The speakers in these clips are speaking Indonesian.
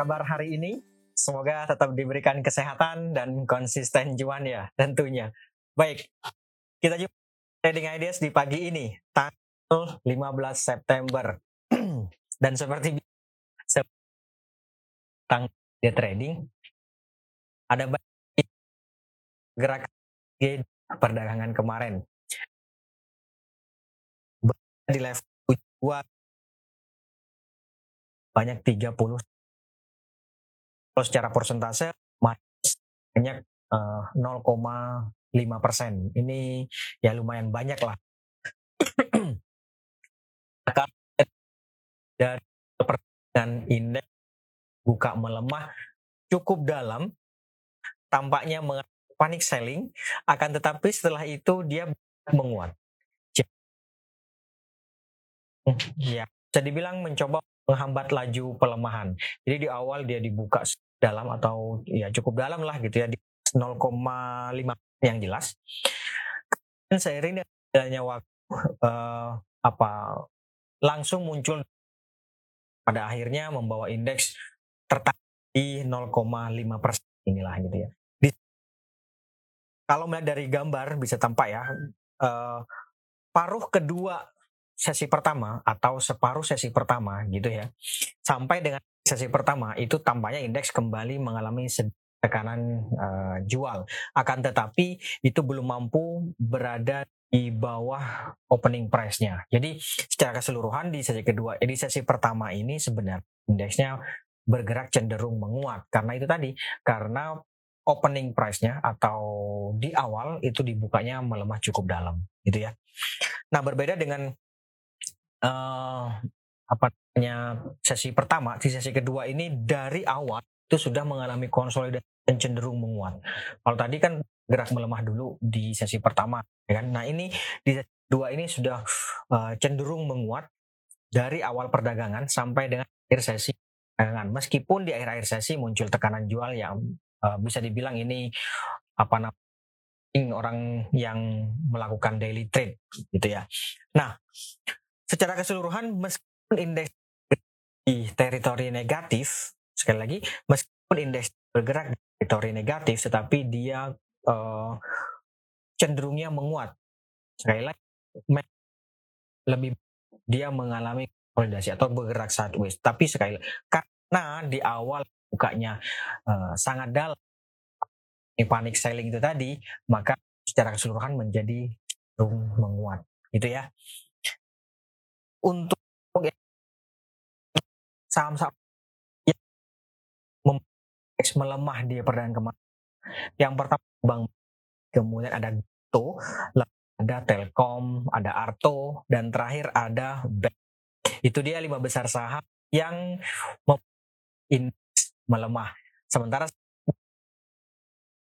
Kabar hari ini? Semoga tetap diberikan kesehatan dan konsisten juan ya tentunya. Baik, kita jumpa trading ideas di pagi ini, tanggal 15 September. dan seperti tentang dia trading, ada banyak gerakan perdagangan kemarin. Di level 2 banyak 30 kalau secara persentase banyak uh, eh, 0,5 persen. Ini ya lumayan banyak lah. dari perdagangan indeks buka melemah cukup dalam, tampaknya panik selling, akan tetapi setelah itu dia menguat. Ya, bisa dibilang mencoba menghambat laju pelemahan. Jadi di awal dia dibuka dalam atau ya cukup dalam lah gitu ya di 0,5 yang jelas. Dan seiring adanya waktu uh, apa langsung muncul pada akhirnya membawa indeks tertarik di 0,5 persen inilah gitu ya. Di, kalau melihat dari gambar bisa tampak ya uh, paruh kedua sesi pertama atau separuh sesi pertama gitu ya sampai dengan sesi pertama itu tampaknya indeks kembali mengalami tekanan uh, jual akan tetapi itu belum mampu berada di bawah opening price-nya. Jadi secara keseluruhan di sesi kedua, eh, di sesi pertama ini sebenarnya indeksnya bergerak cenderung menguat karena itu tadi karena opening price-nya atau di awal itu dibukanya melemah cukup dalam gitu ya. Nah, berbeda dengan uh, apa namanya sesi pertama, di sesi kedua ini dari awal itu sudah mengalami konsolidasi dan cenderung menguat. Kalau tadi kan gerak melemah dulu di sesi pertama, ya kan? Nah ini di sesi kedua ini sudah uh, cenderung menguat dari awal perdagangan sampai dengan akhir sesi perdagangan. Meskipun di akhir-akhir sesi muncul tekanan jual yang uh, bisa dibilang ini apa namanya orang yang melakukan daily trade gitu ya. Nah, secara keseluruhan meskipun indeks di teritori negatif sekali lagi meskipun indeks bergerak di teritori negatif tetapi dia uh, cenderungnya menguat. Sekali lagi lebih dia mengalami konsolidasi atau bergerak sideways. Tapi sekali lagi karena di awal bukanya uh, sangat dalam panik selling itu tadi maka secara keseluruhan menjadi menguat. Gitu ya. Untuk saham-saham yang melemah di perdagangan kemarin. Yang pertama Bank kemudian ada Goto, ada Telkom, ada Arto, dan terakhir ada Bank. Itu dia lima besar saham yang melemah. Sementara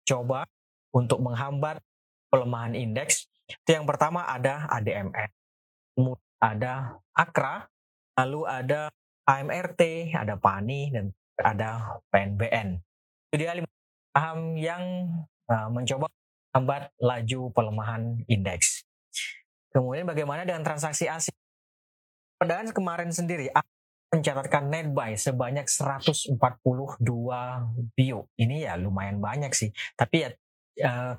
coba untuk menghambat pelemahan indeks, itu yang pertama ada kemudian ada Akra, lalu ada AMRT, ada PANI, dan ada PNBN. Itu dia lima saham yang uh, mencoba hambat laju pelemahan indeks. Kemudian bagaimana dengan transaksi asing? Perdagangan kemarin sendiri mencatatkan net buy sebanyak 142 bio. Ini ya lumayan banyak sih. Tapi ya uh,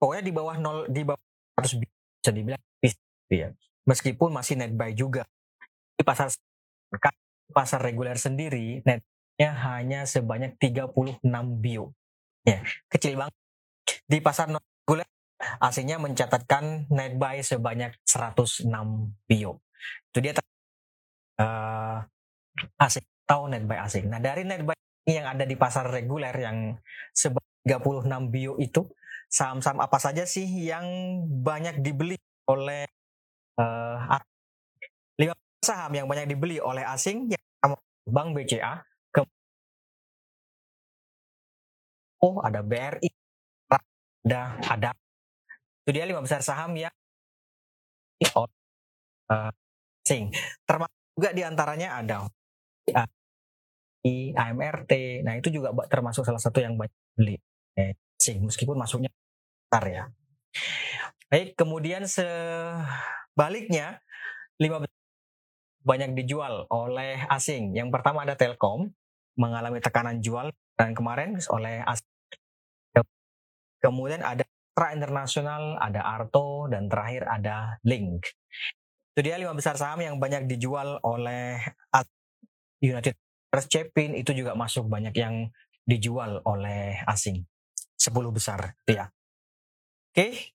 pokoknya di bawah 0 di bawah 100 bio bisa dibilang ya meskipun masih net buy juga. Di pasar pasar reguler sendiri netnya hanya sebanyak 36 bio. Ya, kecil banget. Di pasar non reguler asingnya mencatatkan net buy sebanyak 106 bio. Itu dia uh, asing atau net buy asing. Nah, dari net buy yang ada di pasar reguler yang sebanyak 36 bio itu saham-saham apa saja sih yang banyak dibeli oleh uh, saham yang banyak dibeli oleh asing yang Bank BCA, ke oh ada BRI, ada ada itu dia lima besar saham yang uh, asing. Termasuk juga di antaranya ada di AMRT. Nah itu juga termasuk salah satu yang banyak beli asing meskipun masuknya besar ya. Baik, kemudian sebaliknya lima banyak dijual oleh asing. Yang pertama ada Telkom, mengalami tekanan jual dan kemarin oleh as kemudian ada Tra Internasional, ada Arto, dan terakhir ada Link. Itu dia lima besar saham yang banyak dijual oleh United Cepin itu juga masuk banyak yang dijual oleh asing. 10 besar itu ya. Oke.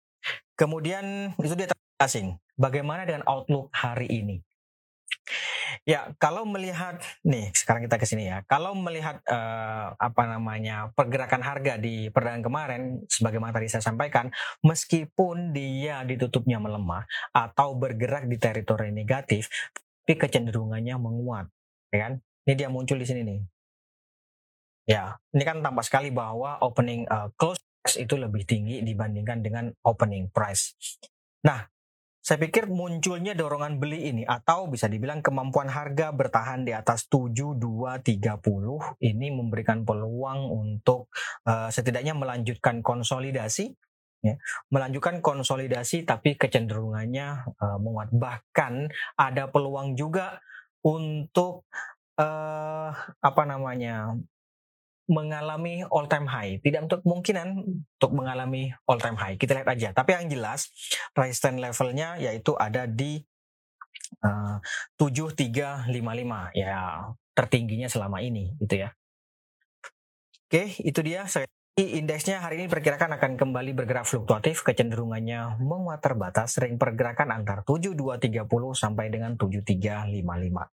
Kemudian itu dia asing. Bagaimana dengan outlook hari ini? Ya, kalau melihat nih sekarang kita ke sini ya. Kalau melihat uh, apa namanya pergerakan harga di perdagangan kemarin, sebagaimana tadi saya sampaikan, meskipun dia ditutupnya melemah atau bergerak di teritori negatif, tapi kecenderungannya menguat, ya kan? Ini dia muncul di sini nih. Ya, ini kan tampak sekali bahwa opening uh, close itu lebih tinggi dibandingkan dengan opening price. Nah, saya pikir munculnya dorongan beli ini atau bisa dibilang kemampuan harga bertahan di atas 7230 ini memberikan peluang untuk uh, setidaknya melanjutkan konsolidasi ya, melanjutkan konsolidasi tapi kecenderungannya uh, menguat. Bahkan ada peluang juga untuk uh, apa namanya mengalami all time high. Tidak untuk kemungkinan untuk mengalami all time high. Kita lihat aja. Tapi yang jelas resistance levelnya yaitu ada di uh, 7355 ya tertingginya selama ini gitu ya. Oke, itu dia saya Indeksnya hari ini perkirakan akan kembali bergerak fluktuatif, kecenderungannya menguat terbatas, ring pergerakan antar 7230 sampai dengan 7355.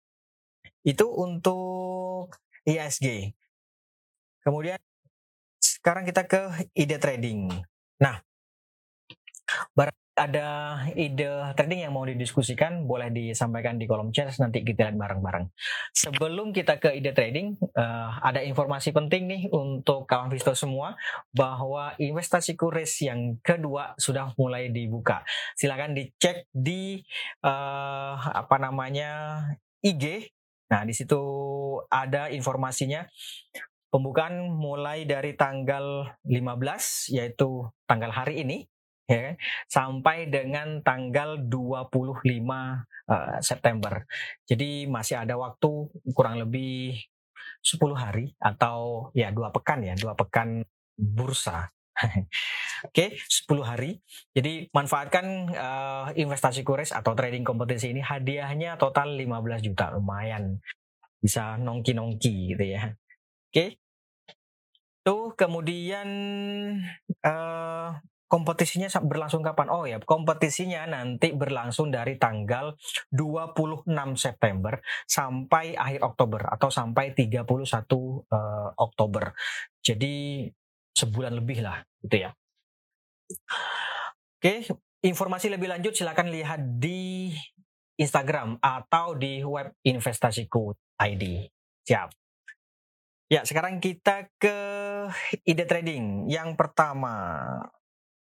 Itu untuk ISG. Kemudian sekarang kita ke ide trading. Nah, ada ide trading yang mau didiskusikan, boleh disampaikan di kolom chat nanti kita lihat bareng-bareng. Sebelum kita ke ide trading, uh, ada informasi penting nih untuk kawan Visto semua bahwa investasi kuris yang kedua sudah mulai dibuka. Silakan dicek di uh, apa namanya IG. Nah, di situ ada informasinya pembukaan mulai dari tanggal 15 yaitu tanggal hari ini ya sampai dengan tanggal 25 uh, eh, September. Jadi masih ada waktu kurang lebih 10 hari atau ya dua pekan ya, dua pekan bursa. Oke, okay, 10 hari. Jadi manfaatkan uh, investasi kures atau trading kompetisi ini hadiahnya total 15 juta, lumayan. Bisa nongki-nongki gitu ya. Oke. Okay. Tuh kemudian uh, kompetisinya berlangsung kapan? Oh ya, kompetisinya nanti berlangsung dari tanggal 26 September sampai akhir Oktober atau sampai 31 uh, eh, Oktober. Jadi sebulan lebih lah gitu ya. Oke, informasi lebih lanjut silakan lihat di Instagram atau di web investasiku ID. Siap. Ya, sekarang kita ke ide trading. Yang pertama,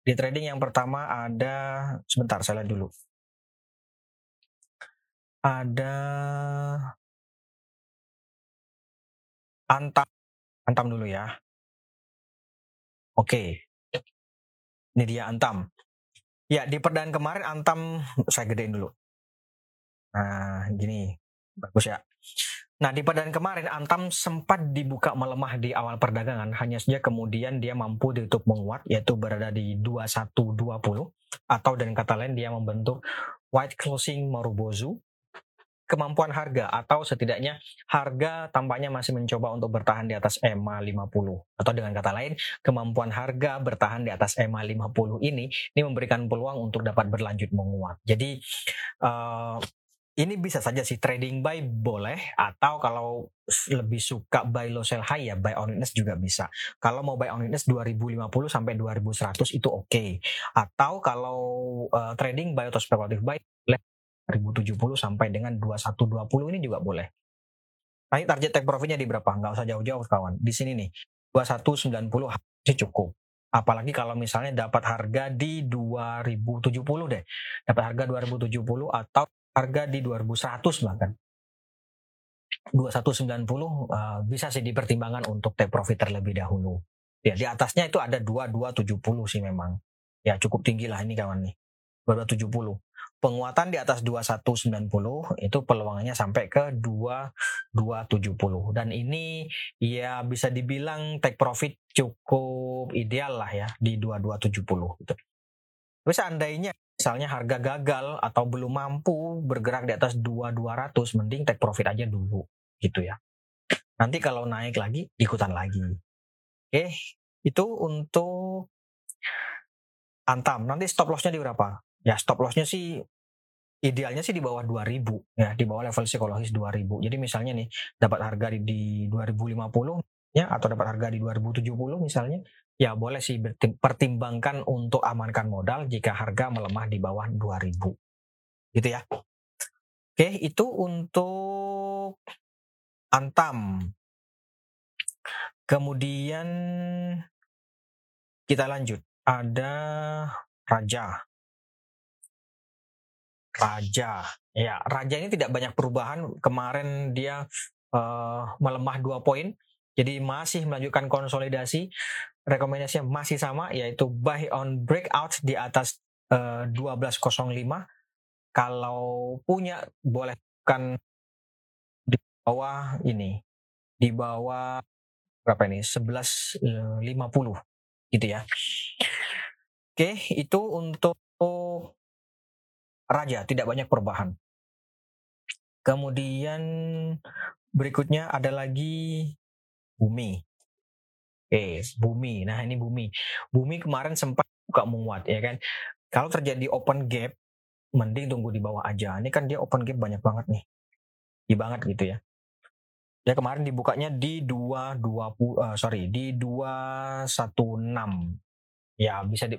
ide trading yang pertama ada sebentar saya lihat dulu. Ada Antam Antam dulu ya. Oke. Ini dia Antam. Ya, di perdaan kemarin Antam saya gedein dulu. Nah, gini. Bagus ya. Nah, di perdaan kemarin Antam sempat dibuka melemah di awal perdagangan, hanya saja kemudian dia mampu ditutup menguat yaitu berada di 2120 atau dengan kata lain dia membentuk white closing Marubozu. Kemampuan harga atau setidaknya harga tampaknya masih mencoba untuk bertahan di atas EMA 50 atau dengan kata lain kemampuan harga bertahan di atas EMA 50 ini ini memberikan peluang untuk dapat berlanjut menguat. Jadi uh, ini bisa saja sih trading buy boleh atau kalau lebih suka buy low sell high ya buy on witness juga bisa. Kalau mau buy on witness 2050 sampai 2100 itu oke. Okay. Atau kalau uh, trading buy atau speculative buy 2070 sampai dengan 2120 ini juga boleh. Nah, target take profitnya di berapa? Nggak usah jauh-jauh kawan. Di sini nih 2190 sih cukup. Apalagi kalau misalnya dapat harga di 2070 deh. Dapat harga 2070 atau harga di 2100 bahkan 2190 uh, bisa sih dipertimbangkan untuk take profit terlebih dahulu. Ya di atasnya itu ada 2270 sih memang. Ya cukup tinggi lah ini kawan nih. 2270. penguatan di atas 2190 itu peluangnya sampai ke 2270 dan ini ya bisa dibilang take profit cukup ideal lah ya di 2270 gitu. Tapi seandainya misalnya harga gagal atau belum mampu bergerak di atas 2200 mending take profit aja dulu gitu ya. Nanti kalau naik lagi ikutan lagi. Oke, itu untuk Antam. Nanti stop lossnya di berapa? Ya stop lossnya sih idealnya sih di bawah 2000 ya di bawah level psikologis 2000 jadi misalnya nih dapat harga di, di 2050 ya atau dapat harga di 2070 misalnya ya boleh sih pertimbangkan untuk amankan modal jika harga melemah di bawah 2000 gitu ya oke itu untuk antam kemudian kita lanjut ada raja Raja. Ya, Raja ini tidak banyak perubahan. Kemarin dia uh, melemah dua poin. Jadi masih melanjutkan konsolidasi. Rekomendasinya masih sama yaitu buy on breakout di atas uh, eh, 1205. Kalau punya boleh kan di bawah ini. Di bawah berapa ini? 1150 gitu ya. Oke, itu untuk raja, tidak banyak perubahan. Kemudian berikutnya ada lagi bumi. Oke, bumi. Nah, ini bumi. Bumi kemarin sempat buka menguat ya kan. Kalau terjadi open gap, mending tunggu di bawah aja. Ini kan dia open gap banyak banget nih. Di banget gitu ya. Dia kemarin dibukanya di 220 uh, sorry, di 216 ya bisa di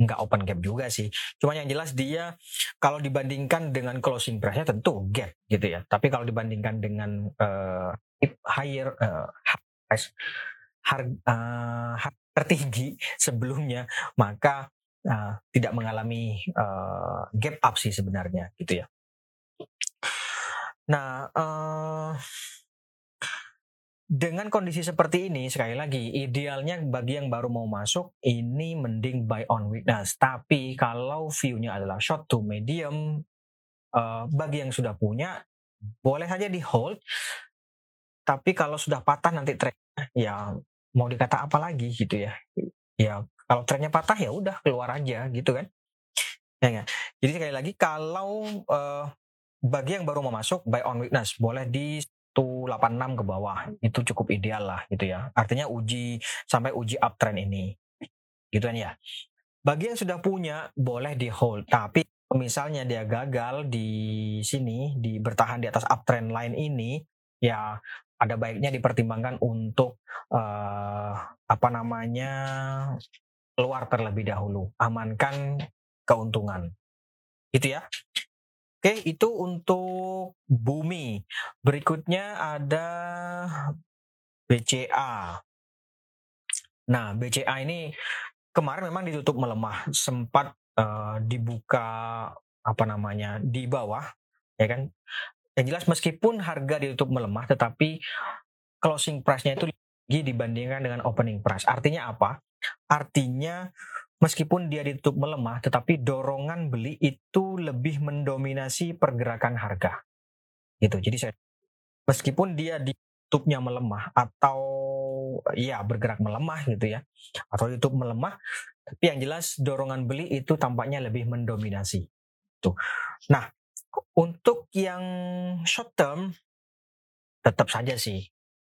nggak open gap juga sih. Cuma yang jelas dia kalau dibandingkan dengan closing price-nya tentu gap gitu ya. Tapi kalau dibandingkan dengan uh, higher uh, price harga uh, tertinggi sebelumnya maka uh, tidak mengalami uh, gap up sih sebenarnya gitu ya. Nah, uh, dengan kondisi seperti ini sekali lagi idealnya bagi yang baru mau masuk ini mending buy on weakness tapi kalau view-nya adalah short to medium uh, bagi yang sudah punya boleh saja di hold tapi kalau sudah patah nanti trendnya ya mau dikata apa lagi gitu ya ya kalau trennya patah ya udah keluar aja gitu kan ya, ya. jadi sekali lagi kalau uh, bagi yang baru mau masuk buy on weakness boleh di 186 ke bawah itu cukup ideal lah gitu ya. Artinya uji sampai uji uptrend ini. Gitu kan ya. Bagi yang sudah punya boleh di hold, tapi misalnya dia gagal di sini di bertahan di atas uptrend line ini ya ada baiknya dipertimbangkan untuk uh, apa namanya keluar terlebih dahulu, amankan keuntungan. Gitu ya. Oke, itu untuk bumi. Berikutnya ada BCA. Nah, BCA ini kemarin memang ditutup melemah, sempat uh, dibuka apa namanya di bawah, ya kan? Yang jelas meskipun harga ditutup melemah, tetapi closing price-nya itu tinggi dibandingkan dengan opening price. Artinya apa? Artinya meskipun dia ditutup melemah, tetapi dorongan beli itu lebih mendominasi pergerakan harga. Gitu. Jadi saya meskipun dia ditutupnya melemah atau ya bergerak melemah gitu ya, atau ditutup melemah, tapi yang jelas dorongan beli itu tampaknya lebih mendominasi. Tuh. Nah, untuk yang short term tetap saja sih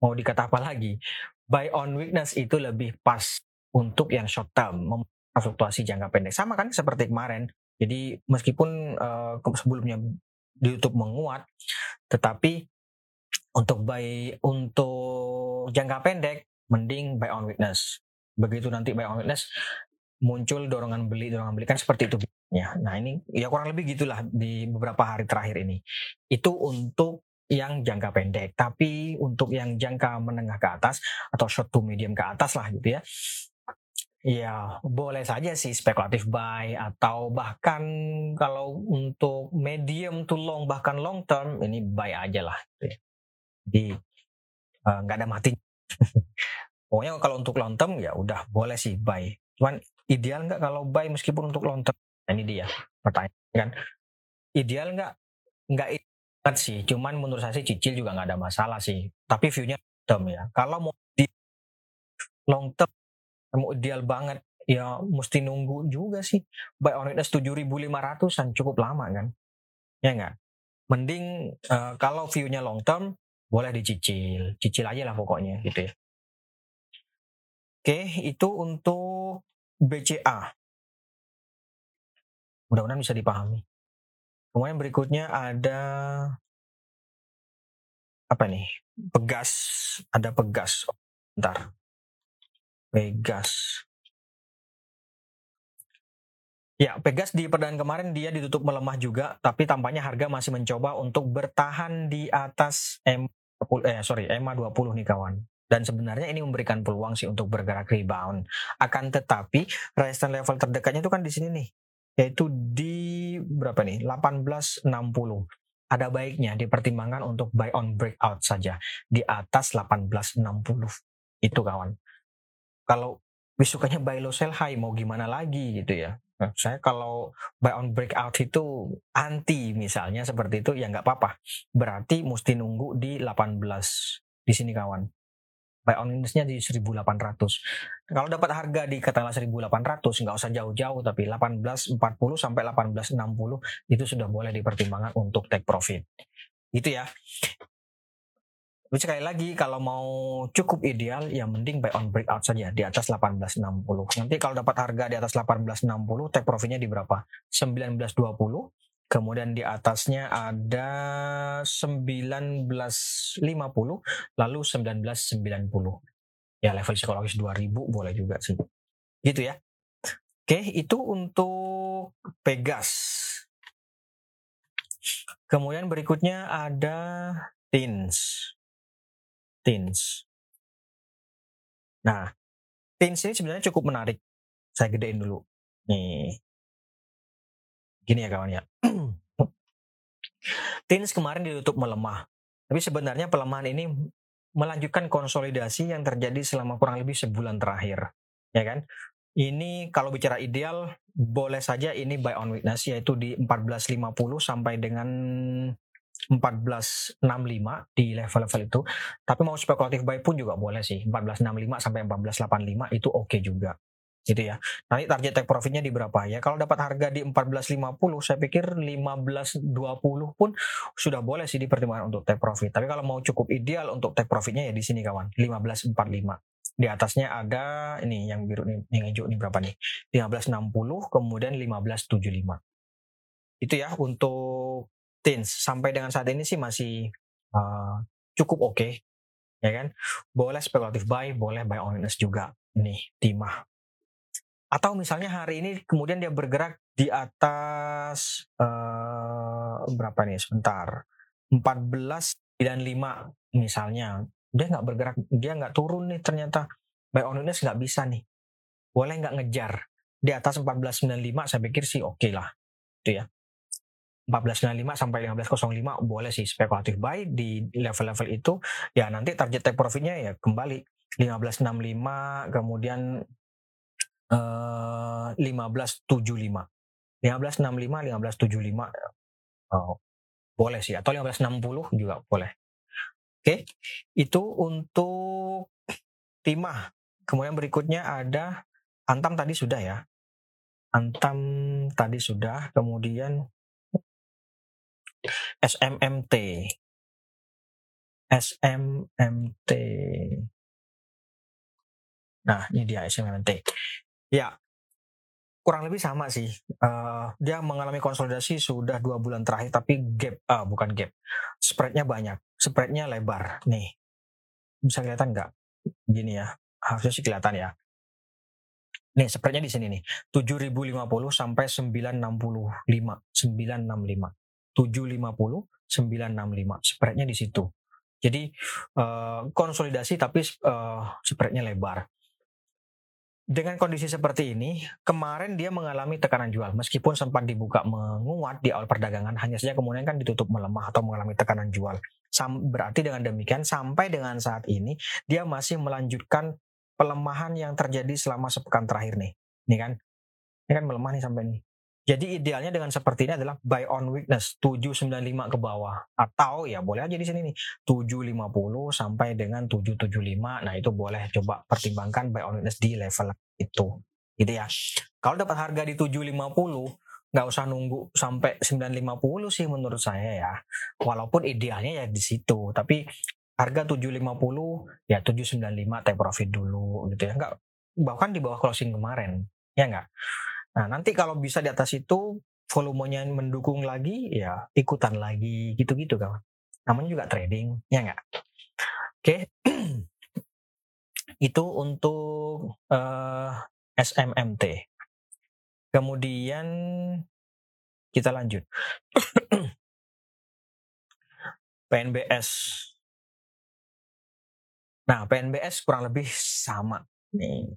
mau dikata apa lagi, buy on weakness itu lebih pas untuk yang short term fluktuasi jangka pendek sama kan seperti kemarin. Jadi meskipun uh, sebelumnya di YouTube menguat, tetapi untuk buy untuk jangka pendek mending buy on weakness. Begitu nanti buy on weakness muncul dorongan beli dorongan beli kan seperti itu ya. Nah ini ya kurang lebih gitulah di beberapa hari terakhir ini. Itu untuk yang jangka pendek, tapi untuk yang jangka menengah ke atas atau short to medium ke atas lah gitu ya Ya, boleh saja sih spekulatif buy atau bahkan kalau untuk medium to long bahkan long term ini buy aja lah. Gitu ya. Jadi eh, nggak uh, ada mati. Pokoknya kalau untuk long term ya udah boleh sih buy. Cuman ideal nggak kalau buy meskipun untuk long term? Nah, ini dia pertanyaan kan. ideal nggak? Nggak banget sih. Cuman menurut saya sih cicil juga nggak ada masalah sih. Tapi view-nya term ya. Kalau mau di long term mau ideal banget ya mesti nunggu juga sih. Buy on witness 7.500an cukup lama kan. Ya nggak? Mending uh, kalau view-nya long term boleh dicicil. Cicil aja lah pokoknya gitu ya. Oke, itu untuk BCA. Mudah-mudahan bisa dipahami. Kemudian berikutnya ada apa nih? Pegas, ada pegas. Bentar. Pegas. Ya, Pegas di perdagangan kemarin dia ditutup melemah juga, tapi tampaknya harga masih mencoba untuk bertahan di atas M eh sorry, EMA 20 nih kawan. Dan sebenarnya ini memberikan peluang sih untuk bergerak rebound. Akan tetapi resistance level terdekatnya itu kan di sini nih yaitu di berapa nih? 1860 ada baiknya dipertimbangkan untuk buy on breakout saja di atas 1860 itu kawan. Kalau besoknya buy low sell high mau gimana lagi gitu ya. Nah, saya kalau buy on breakout itu anti misalnya seperti itu ya nggak apa-apa. Berarti mesti nunggu di 18 di sini kawan buy on indexnya di 1800. Kalau dapat harga di katakanlah 1800 nggak usah jauh-jauh tapi 1840 sampai 1860 itu sudah boleh dipertimbangkan untuk take profit. Itu ya. Tapi sekali lagi kalau mau cukup ideal ya mending buy on breakout saja di atas 1860. Nanti kalau dapat harga di atas 1860 take profitnya di berapa? 1920 kemudian di atasnya ada 1950 lalu 1990 ya level psikologis 2000 boleh juga sih. Gitu ya. Oke itu untuk Pegas. Kemudian berikutnya ada Tins. Tins. Nah Tins ini sebenarnya cukup menarik. Saya gedein dulu. Nih. Gini ya kawan ya. Tins kemarin ditutup melemah. Tapi sebenarnya pelemahan ini melanjutkan konsolidasi yang terjadi selama kurang lebih sebulan terakhir. Ya kan? Ini kalau bicara ideal boleh saja ini buy on weakness yaitu di 1450 sampai dengan 1465 di level-level itu. Tapi mau spekulatif buy pun juga boleh sih. 1465 sampai 1485 itu oke okay juga gitu ya. Nanti target take profitnya di berapa ya? Kalau dapat harga di 14.50, saya pikir 15.20 pun sudah boleh sih dipertimbangkan untuk take profit. Tapi kalau mau cukup ideal untuk take profitnya ya di sini kawan, 15.45. Di atasnya ada ini yang biru nih, yang hijau ini berapa nih? 15.60 kemudian 15.75. Itu ya untuk tins sampai dengan saat ini sih masih uh, cukup oke okay, ya kan boleh spekulatif buy boleh buy on juga nih timah atau misalnya hari ini kemudian dia bergerak di atas uh, berapa nih? Sebentar. 1495 misalnya. Dia nggak bergerak dia nggak turun nih ternyata. Buy on witness nggak bisa nih. Boleh nggak ngejar? Di atas 1495 saya pikir sih oke okay lah itu ya. 1495 sampai 1505 boleh sih spekulatif. Buy di level-level itu ya nanti target take profitnya ya kembali. 1565 kemudian uh, 1575. 1565, 1575 oh, boleh sih atau 1560 juga boleh. Oke, itu untuk timah. Kemudian berikutnya ada antam tadi sudah ya. Antam tadi sudah, kemudian SMMT. SMMT. Nah, ini dia SMMT. Ya, kurang lebih sama sih. Uh, dia mengalami konsolidasi sudah dua bulan terakhir, tapi gap, uh, bukan gap, spreadnya banyak, spreadnya lebar. Nih, bisa kelihatan nggak? Gini ya, harusnya sih kelihatan ya. Nih, spreadnya di sini nih, 7.050 sampai 965, 965, 750, 965, spreadnya di situ. Jadi uh, konsolidasi tapi uh, spreadnya lebar dengan kondisi seperti ini, kemarin dia mengalami tekanan jual meskipun sempat dibuka menguat di awal perdagangan, hanya saja kemudian kan ditutup melemah atau mengalami tekanan jual. Berarti dengan demikian sampai dengan saat ini dia masih melanjutkan pelemahan yang terjadi selama sepekan terakhir nih. Ini kan ini kan melemah nih sampai nih. Jadi idealnya dengan seperti ini adalah buy on weakness 795 ke bawah atau ya boleh aja di sini nih 750 sampai dengan 775. Nah, itu boleh coba pertimbangkan buy on weakness di level itu. Gitu ya. Kalau dapat harga di 750 nggak usah nunggu sampai 950 sih menurut saya ya. Walaupun idealnya ya di situ, tapi harga 750 ya 795 take profit dulu gitu ya. Enggak bahkan di bawah closing kemarin. Ya enggak? Nah, nanti kalau bisa di atas itu volumenya mendukung lagi, ya ikutan lagi gitu-gitu kawan. Namanya juga trading, ya enggak? Oke. itu untuk uh, eh, SMMT. Kemudian kita lanjut. PNBS. Nah, PNBS kurang lebih sama nih.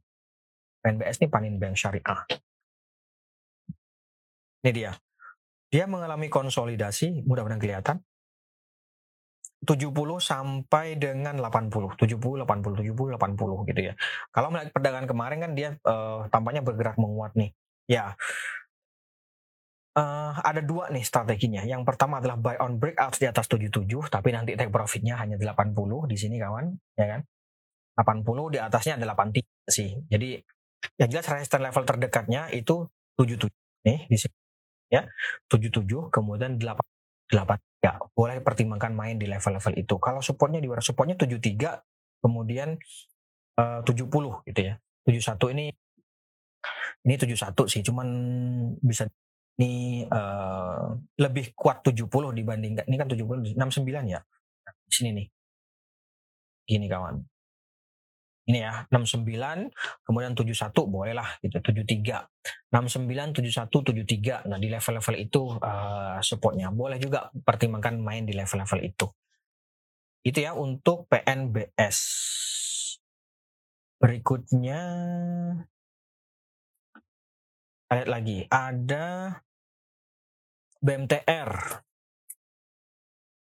PNBS ini Panin Bank Syariah. Ini dia. Dia mengalami konsolidasi, mudah-mudahan kelihatan. 70 sampai dengan 80, 70, 80, 70, 80 gitu ya. Kalau melihat perdagangan kemarin kan dia uh, tampaknya bergerak menguat nih. Ya, uh, ada dua nih strateginya. Yang pertama adalah buy on breakout di atas 77, tapi nanti take profitnya hanya 80 di sini kawan, ya kan? 80 di atasnya ada 83 sih. Jadi yang jelas resistance level terdekatnya itu 77 nih di sini ya 77 kemudian 8 8 ya boleh pertimbangkan main di level-level itu. Kalau supportnya di supportnya 73 kemudian eh, uh, 70 gitu ya. 71 ini ini 71 sih cuman bisa ini uh, lebih kuat 70 dibandingkan ini kan 70 69 ya di sini nih. Gini kawan ini ya 69 kemudian 71 bolehlah gitu 73 69 71 73 nah di level-level itu uh, supportnya. Boleh juga pertimbangkan main di level-level itu. Itu ya untuk PNBS berikutnya lihat lagi. Ada BMTR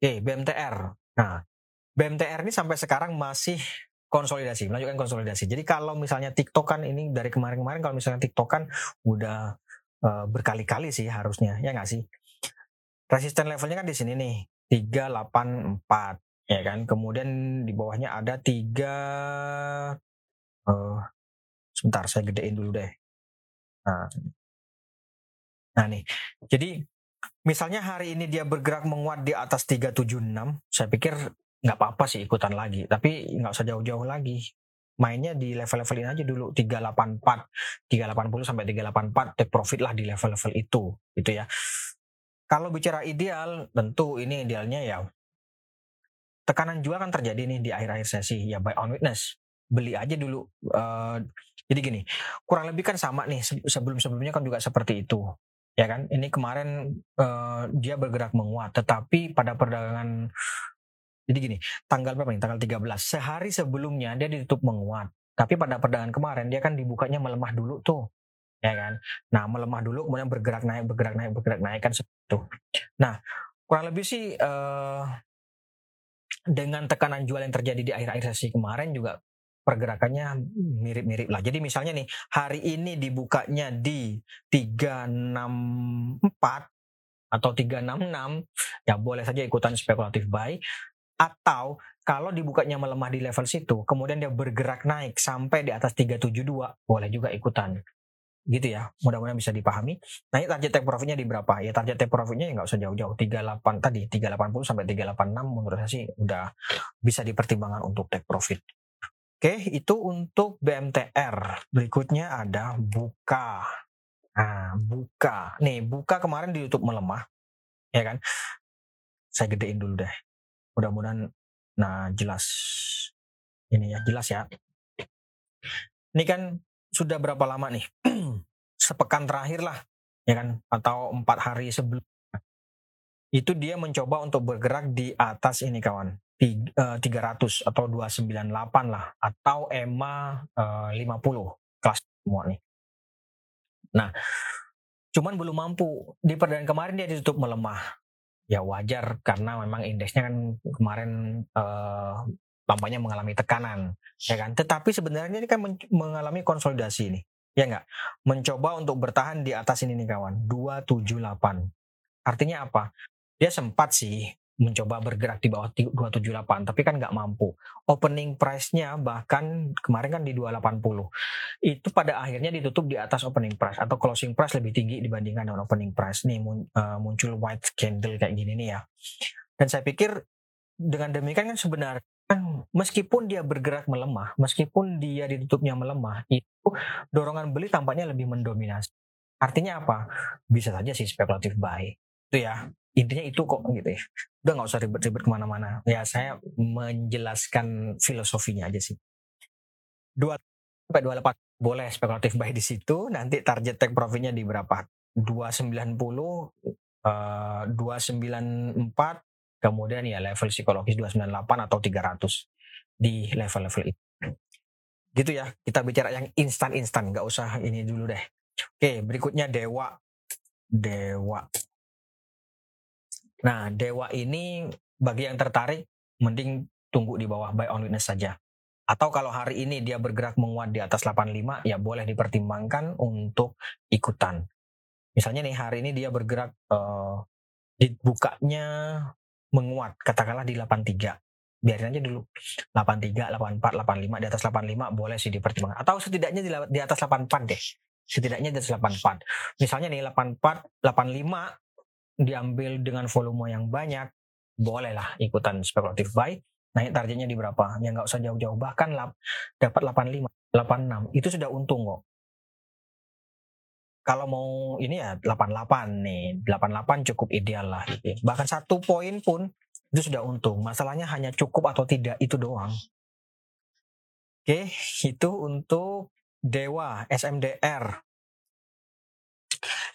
oke BMTR nah BMTR ini sampai sekarang masih konsolidasi, melanjutkan konsolidasi. Jadi kalau misalnya TikTok kan ini dari kemarin-kemarin kalau misalnya TikTok kan udah uh, berkali-kali sih harusnya, ya nggak sih? Resisten levelnya kan di sini nih, 384 ya kan. Kemudian di bawahnya ada 3 uh, sebentar saya gedein dulu deh. Nah, nah nih. Jadi misalnya hari ini dia bergerak menguat di atas 376, saya pikir nggak apa-apa sih ikutan lagi tapi nggak usah jauh-jauh lagi. Mainnya di level-level ini aja dulu 384 380 sampai 384 take profit lah di level-level itu gitu ya. Kalau bicara ideal tentu ini idealnya ya tekanan jual kan terjadi nih di akhir-akhir sesi ya buy on witness. Beli aja dulu uh, jadi gini kurang lebih kan sama nih sebelum-sebelumnya kan juga seperti itu ya kan? Ini kemarin uh, dia bergerak menguat tetapi pada perdagangan jadi gini, tanggal berapa nih? Tanggal 13. Sehari sebelumnya dia ditutup menguat. Tapi pada perdagangan kemarin dia kan dibukanya melemah dulu tuh. Ya kan? Nah, melemah dulu kemudian bergerak naik, bergerak naik, bergerak naik kan seperti itu. Nah, kurang lebih sih uh, dengan tekanan jual yang terjadi di akhir-akhir sesi kemarin juga pergerakannya mirip-mirip lah. Jadi misalnya nih, hari ini dibukanya di 364 atau 366, ya boleh saja ikutan spekulatif buy. Atau kalau dibukanya melemah di level situ, kemudian dia bergerak naik sampai di atas 372, boleh juga ikutan. Gitu ya, mudah-mudahan bisa dipahami. Nah ini target take profitnya di berapa? Ya target take profitnya ya nggak usah jauh-jauh. 38 tadi, 380 sampai 386 menurut saya sih udah bisa dipertimbangkan untuk take profit. Oke, itu untuk BMTR. Berikutnya ada buka. Nah, buka. Nih, buka kemarin di YouTube melemah. Ya kan? Saya gedein dulu deh mudah-mudahan nah jelas. Ini ya jelas ya. Ini kan sudah berapa lama nih? Sepekan terakhir lah ya kan? Atau empat hari sebelum. Itu dia mencoba untuk bergerak di atas ini kawan. 300 eh, atau 298 lah. Atau EMA 50 eh, kelas semua nih. Nah cuman belum mampu. Di perdana kemarin dia ditutup melemah ya wajar karena memang indeksnya kan kemarin uh, tampaknya mengalami tekanan ya kan tetapi sebenarnya ini kan mengalami konsolidasi nih Ya nggak? Mencoba untuk bertahan di atas ini nih kawan, 278. Artinya apa? Dia sempat sih mencoba bergerak di bawah 278 tapi kan nggak mampu. Opening price-nya bahkan kemarin kan di 280 itu pada akhirnya ditutup di atas opening price atau closing price lebih tinggi dibandingkan dengan opening price. Nih eh, muncul white candle kayak gini nih ya. Dan saya pikir dengan demikian kan sebenarnya kan meskipun dia bergerak melemah meskipun dia ditutupnya melemah itu dorongan beli tampaknya lebih mendominasi. Artinya apa? Bisa saja sih spekulatif buy. Itu ya intinya itu kok gitu ya. Udah nggak usah ribet-ribet ke mana-mana. Ya saya menjelaskan filosofinya aja sih. Dua sampai dua lepas. Boleh spekulatif buy di situ nanti target take profitnya di berapa? 290 uh, 294 kemudian ya level psikologis 298 atau 300 di level-level itu. Gitu ya kita bicara yang instan-instan nggak usah ini dulu deh. Oke berikutnya dewa. Dewa Nah, dewa ini bagi yang tertarik mending tunggu di bawah buy on witness saja. Atau kalau hari ini dia bergerak menguat di atas 85 ya boleh dipertimbangkan untuk ikutan. Misalnya nih hari ini dia bergerak uh, dibukanya menguat katakanlah di 83 biarin aja dulu 83, 84, 85 di atas 85 boleh sih dipertimbangkan atau setidaknya di, atas 84 deh setidaknya di atas 84 misalnya nih 84, 85 diambil dengan volume yang banyak, bolehlah ikutan spekulatif buy. Naik targetnya di berapa? Ya nggak usah jauh-jauh. Bahkan lap, dapat 85, 86. Itu sudah untung kok. Kalau mau ini ya 88 nih. 88 cukup ideal lah. Gitu. Bahkan satu poin pun itu sudah untung. Masalahnya hanya cukup atau tidak itu doang. Oke, itu untuk Dewa SMDR.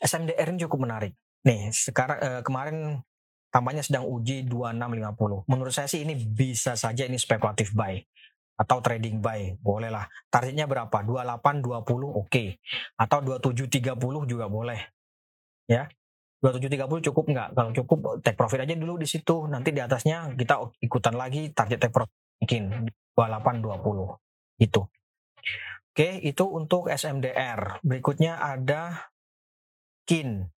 SMDR ini cukup menarik. Nih, sekarang eh, kemarin tampaknya sedang uji 2650. Menurut saya sih ini bisa saja ini spekulatif buy atau trading buy, boleh lah. Targetnya berapa? 28 20 oke. Okay. Atau 27 30 juga boleh. Ya. 27 30 cukup nggak? Kalau cukup take profit aja dulu di situ. Nanti di atasnya kita ikutan lagi target take profit mungkin 28 20. Itu. Oke, itu untuk SMDR. Berikutnya ada KIN.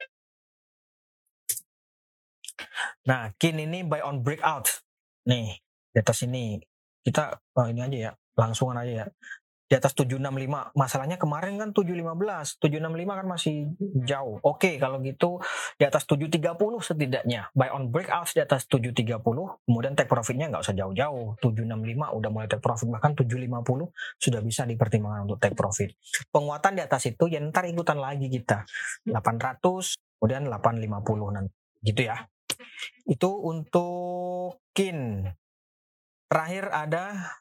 Nah, kin ini buy on breakout. Nih, di atas ini. Kita oh ini aja ya, langsungan aja ya. Di atas 765. Masalahnya kemarin kan 715. 765 kan masih jauh. Oke, kalau gitu di atas 730 setidaknya. Buy on breakout di atas 730. Kemudian take profitnya nggak usah jauh-jauh. 765 udah mulai take profit. Bahkan 750 sudah bisa dipertimbangkan untuk take profit. Penguatan di atas itu ya ntar ikutan lagi kita. 800 kemudian 850 nanti. Gitu ya. Itu untuk KIN. Terakhir ada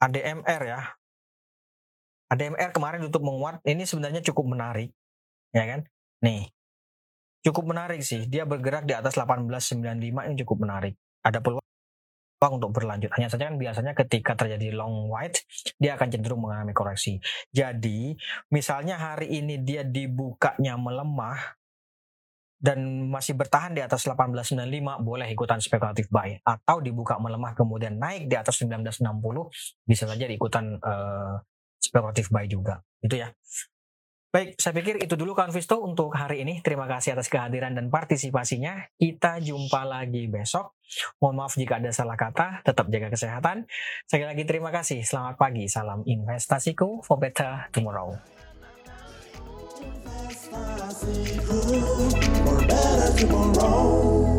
ADMR ya. ADMR kemarin untuk menguat, ini sebenarnya cukup menarik. Ya kan? Nih. Cukup menarik sih. Dia bergerak di atas 1895 ini cukup menarik. Ada peluang untuk berlanjut. Hanya saja kan biasanya ketika terjadi long white, dia akan cenderung mengalami koreksi. Jadi, misalnya hari ini dia dibukanya melemah, dan masih bertahan di atas 1895 boleh ikutan spekulatif buy atau dibuka melemah kemudian naik di atas 1960 bisa saja diikutan uh, spekulatif buy juga itu ya Baik, saya pikir itu dulu kawan Visto untuk hari ini. Terima kasih atas kehadiran dan partisipasinya. Kita jumpa lagi besok. Mohon maaf jika ada salah kata. Tetap jaga kesehatan. Sekali lagi terima kasih. Selamat pagi. Salam investasiku for better tomorrow. Tomorrow.